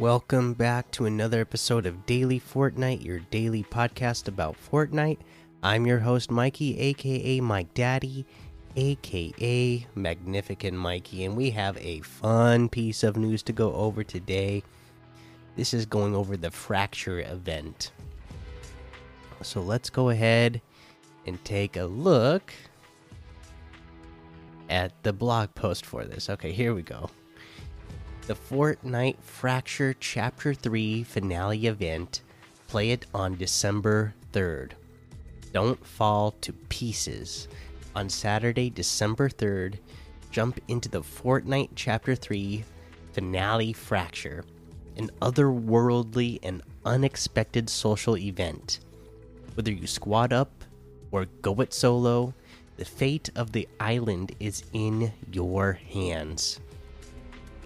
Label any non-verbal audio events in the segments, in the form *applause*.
Welcome back to another episode of Daily Fortnite, your daily podcast about Fortnite. I'm your host, Mikey, aka Mike Daddy, aka Magnificent Mikey, and we have a fun piece of news to go over today. This is going over the Fracture event. So let's go ahead and take a look at the blog post for this. Okay, here we go. The Fortnite Fracture Chapter 3 finale event. Play it on December 3rd. Don't fall to pieces. On Saturday, December 3rd, jump into the Fortnite Chapter 3 finale Fracture, an otherworldly and unexpected social event. Whether you squad up or go it solo, the fate of the island is in your hands.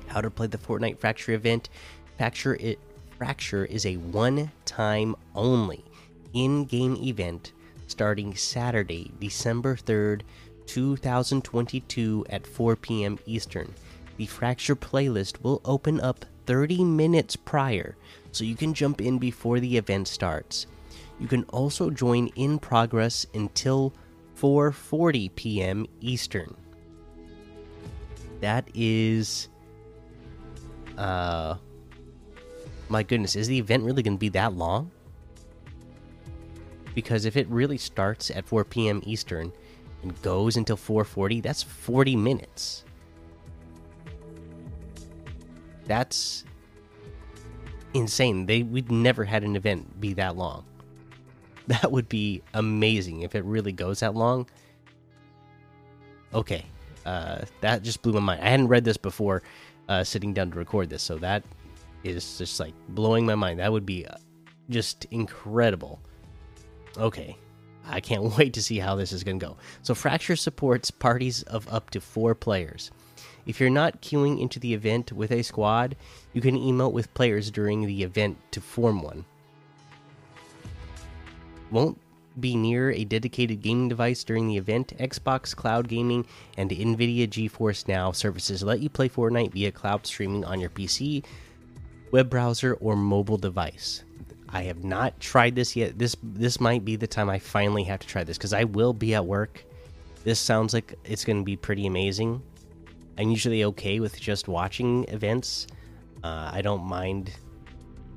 How to play the Fortnite Fracture event? Fracture it Fracture is a one-time only in-game event starting Saturday, December 3rd, 2022 at 4 p.m. Eastern. The Fracture playlist will open up 30 minutes prior, so you can jump in before the event starts. You can also join in progress until 4:40 p.m. Eastern. That is uh my goodness, is the event really going to be that long? Because if it really starts at 4 p.m. Eastern and goes until 4:40, that's 40 minutes. That's insane. They we'd never had an event be that long. *laughs* That would be amazing if it really goes that long. Okay, uh, that just blew my mind. I hadn't read this before uh, sitting down to record this, so that is just like blowing my mind. That would be uh, just incredible. Okay, I can't *laughs* wait to see how this is going to go. So, Fracture supports parties of up to four players. If you're not queuing into the event with a squad, you can emote with players during the event to form one won't be near a dedicated gaming device during the event. Xbox Cloud Gaming and Nvidia GeForce Now services let you play Fortnite via cloud streaming on your PC, web browser, or mobile device. I have not tried this yet. This this might be the time I finally have to try this because I will be at work. This sounds like it's going to be pretty amazing. I'm usually okay with just watching events. Uh, I don't mind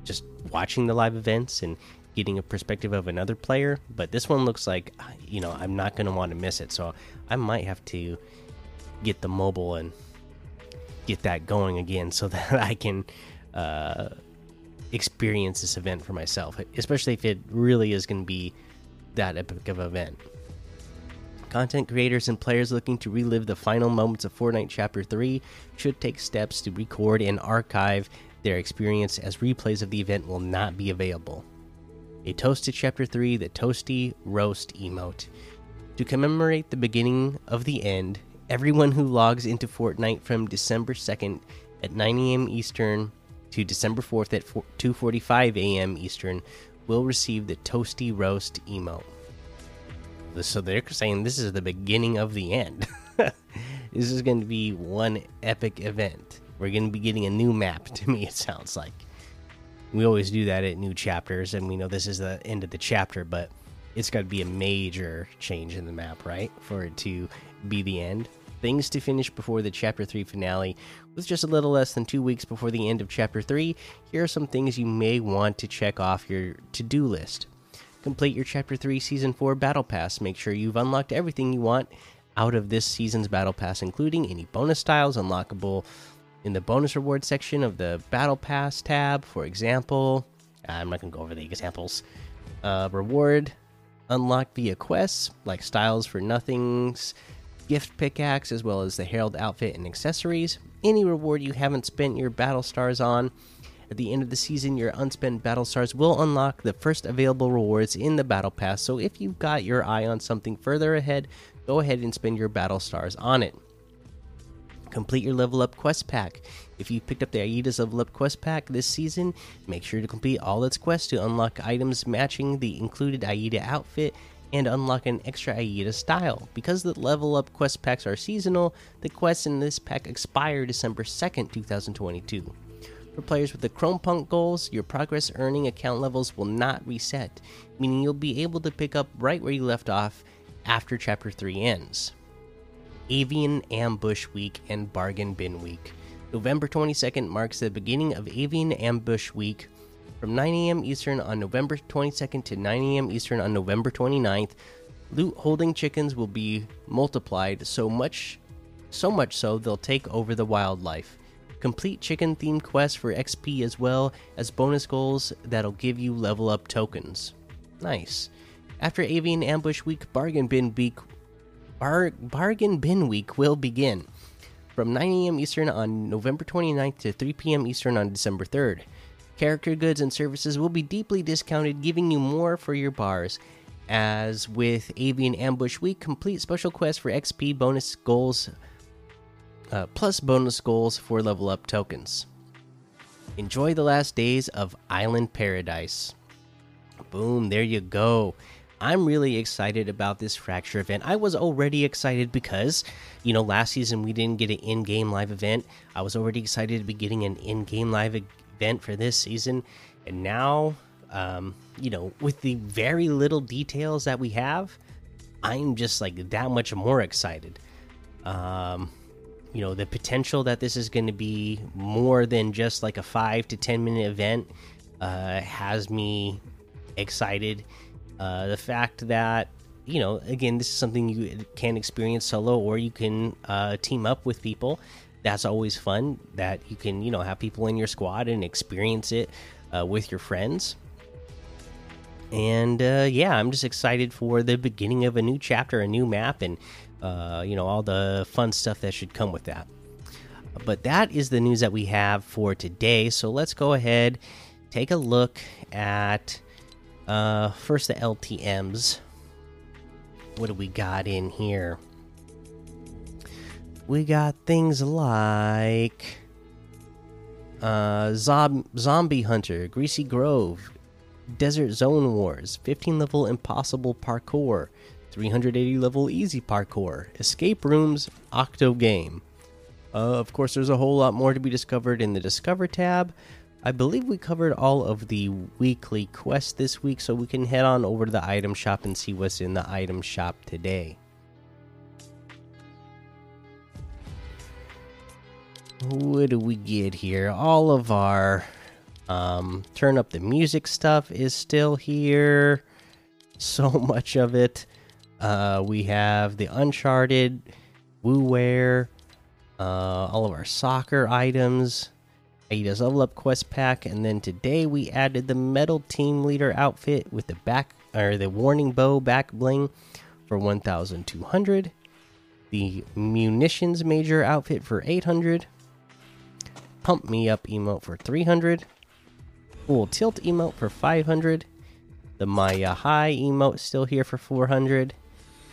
just watching the live events and getting a perspective of another player. But this one looks like, you know, I'm not going to want to miss it. So I might have to get the mobile and get that going again so *laughs* that I can uh, experience this event for myself, especially if it really is going to be that epic of event. Content creators and players looking to relive the final moments of Fortnite Chapter 3 should take steps to record and archive their experience as replays of the event will not be available a toast to chapter 3 the toasty roast emote. To commemorate the beginning of the end everyone who logs into fortnite from december 2nd at 9 a.m eastern to december 4th at 2.45 a.m eastern will receive the toasty roast emote. So they're saying this is the beginning of the end. *laughs* This is going to be one epic event. We're going to be getting a new map *laughs* to me it sounds like we always do that at new chapters, and we know this is the end of the chapter, but it's got to be a major change in the map, right? For it to be the end. Things to finish before the chapter 3 finale. With just a little less than two weeks before the end of chapter 3, here are some things you may want to check off your to do list. Complete your chapter 3 season 4 battle pass. Make sure you've unlocked everything you want out of this season's battle pass, including any bonus styles unlockable in the bonus reward section of the battle pass tab for example i'm not going to go over the examples uh, reward unlocked via quests like styles for nothings gift pickaxe as well as the herald outfit and accessories. Any reward you haven't spent your battle stars on at the end of the season your unspent battle stars will unlock the first available rewards in the battle pass. So if you've got your eye on something further ahead go ahead and spend your battle stars on it Complete your level up quest pack. If you picked up the Aida's level up quest pack this season, make sure to complete all its quests to unlock items matching the included Aida outfit and unlock an extra Aida style. Because the level up quest packs are seasonal, the quests in this pack expire December 2nd, 2022. For players with the Chrome Punk goals, your progress earning account levels will not reset, meaning you'll be able to pick up right where you left off after Chapter 3 ends. Avian Ambush Week and Bargain Bin Week. November 22nd marks the beginning of Avian Ambush Week. From 9 a.m. Eastern on November 22nd to 9 a.m. Eastern on November 29th, loot holding chickens will be multiplied so much so much so they'll take over the wildlife. Complete chicken themed quests for XP as well as bonus goals that'll give you level up tokens. Nice. After Avian Ambush Week, Bargain Bin Week bar, Bargain Bin Week will begin from 9 a.m. Eastern on November 29th to 3 p.m. Eastern on December 3rd. Character goods and services will be deeply discounted, giving you more for your bars. As with Avian Ambush Week, complete special quests for XP bonus goals uh, plus bonus goals for level up tokens. Enjoy the last days of Island Paradise. Boom, there you go. I'm really excited about this Fracture event. I was already excited because, you know, last season we didn't get an in game live event. I was already excited to be getting an in game live event for this season. And now, um, you know, with the very little details that we have, I'm just like that much more excited. Um, you know the potential that this is going to be more than just like a five to ten minute event uh, has me excited. Uh, the fact that you know again this is something you can experience solo or you can uh, team up with people. That's always fun. That you can you know have people in your squad and experience it uh, with your friends. And uh, yeah, I'm just excited for the beginning of a new chapter, a new map, and uh, you know all the fun stuff that should come with that. But that is the news that we have for today. So let's go ahead, take a look at uh, first the LTM's. What do we got in here? We got things like uh, Zombie Hunter, Greasy Grove, Desert Zone Wars, 15 level Impossible Parkour, 380 level easy parkour, escape rooms, octo game. Uh, of course, there's a whole lot more to be discovered in the Discover tab. I believe we covered all of the weekly quests this week, so we can head on over to the item shop and see what's in the item shop today. What do we get here? All of our um, turn up the music stuff is still here. *laughs* So much of it. Uh, we have the Uncharted, WooWare, uh, all of our soccer items, Ada's Level Up Quest Pack, and then today we added the Metal Team Leader outfit with the back or the Warning Bow back bling for 1,200, the Munitions Major outfit for 800, Pump Me Up emote for 300, Full Tilt emote for 500, the Maya High emote still here for 400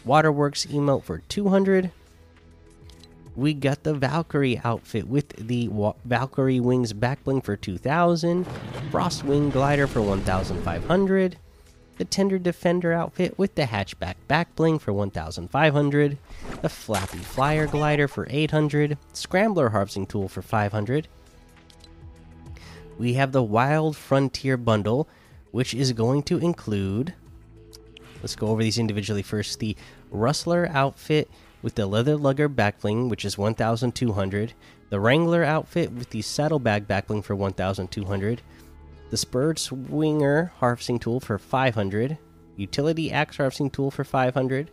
Waterworks emote for 200. We got the Valkyrie outfit with the Valkyrie Wings backbling for 2000. Frostwing glider for 1500. The Tender Defender outfit with the hatchback backbling for 1500. The Flappy Flyer glider for 800. Scrambler harvesting tool for 500. We have the Wild Frontier bundle, which is going to include Let's go over these individually first. The Rustler outfit with the leather lugger backbling, which is 1,200. The Wrangler outfit with the saddlebag backbling for 1,200. The Spurred Swinger harvesting tool for 500. Utility axe harvesting tool for 500.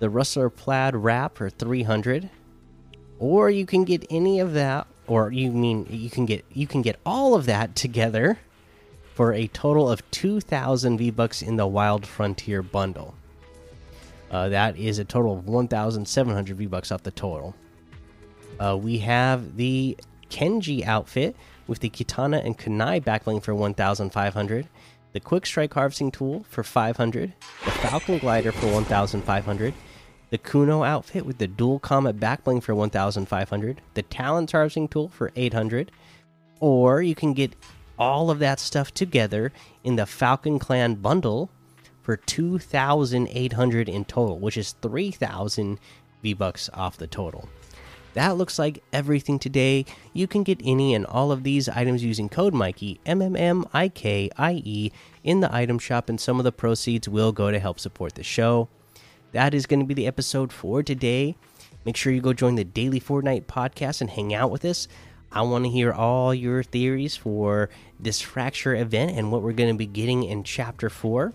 The Rustler plaid wrap for 300. Or you can get any of that, or you mean you can get you can get all of that together for a total of 2,000 V Bucks in the Wild Frontier bundle. Uh, that is a total of 1,700 V Bucks off the total. Uh, we have the Kenji outfit with the Kitana and Kunai backbling for 1,500. The Quick Strike Harvesting Tool for 500. The Falcon Glider for 1,500. The Kuno outfit with the Dual Comet backbling for 1,500. The Talents Harvesting Tool for 800. Or you can get all of that stuff together in the Falcon Clan bundle for 2,800 in total, which is 3,000 V bucks off the total. That looks like everything today. You can get any and all of these items using code Mikey M M M I K I E in the item shop, and some of the proceeds will go to help support the show. That is going to be the episode for today. Make sure you go join the daily Fortnite podcast and hang out with us. I want to hear all your theories for this fracture event and what we're going to be getting in chapter four.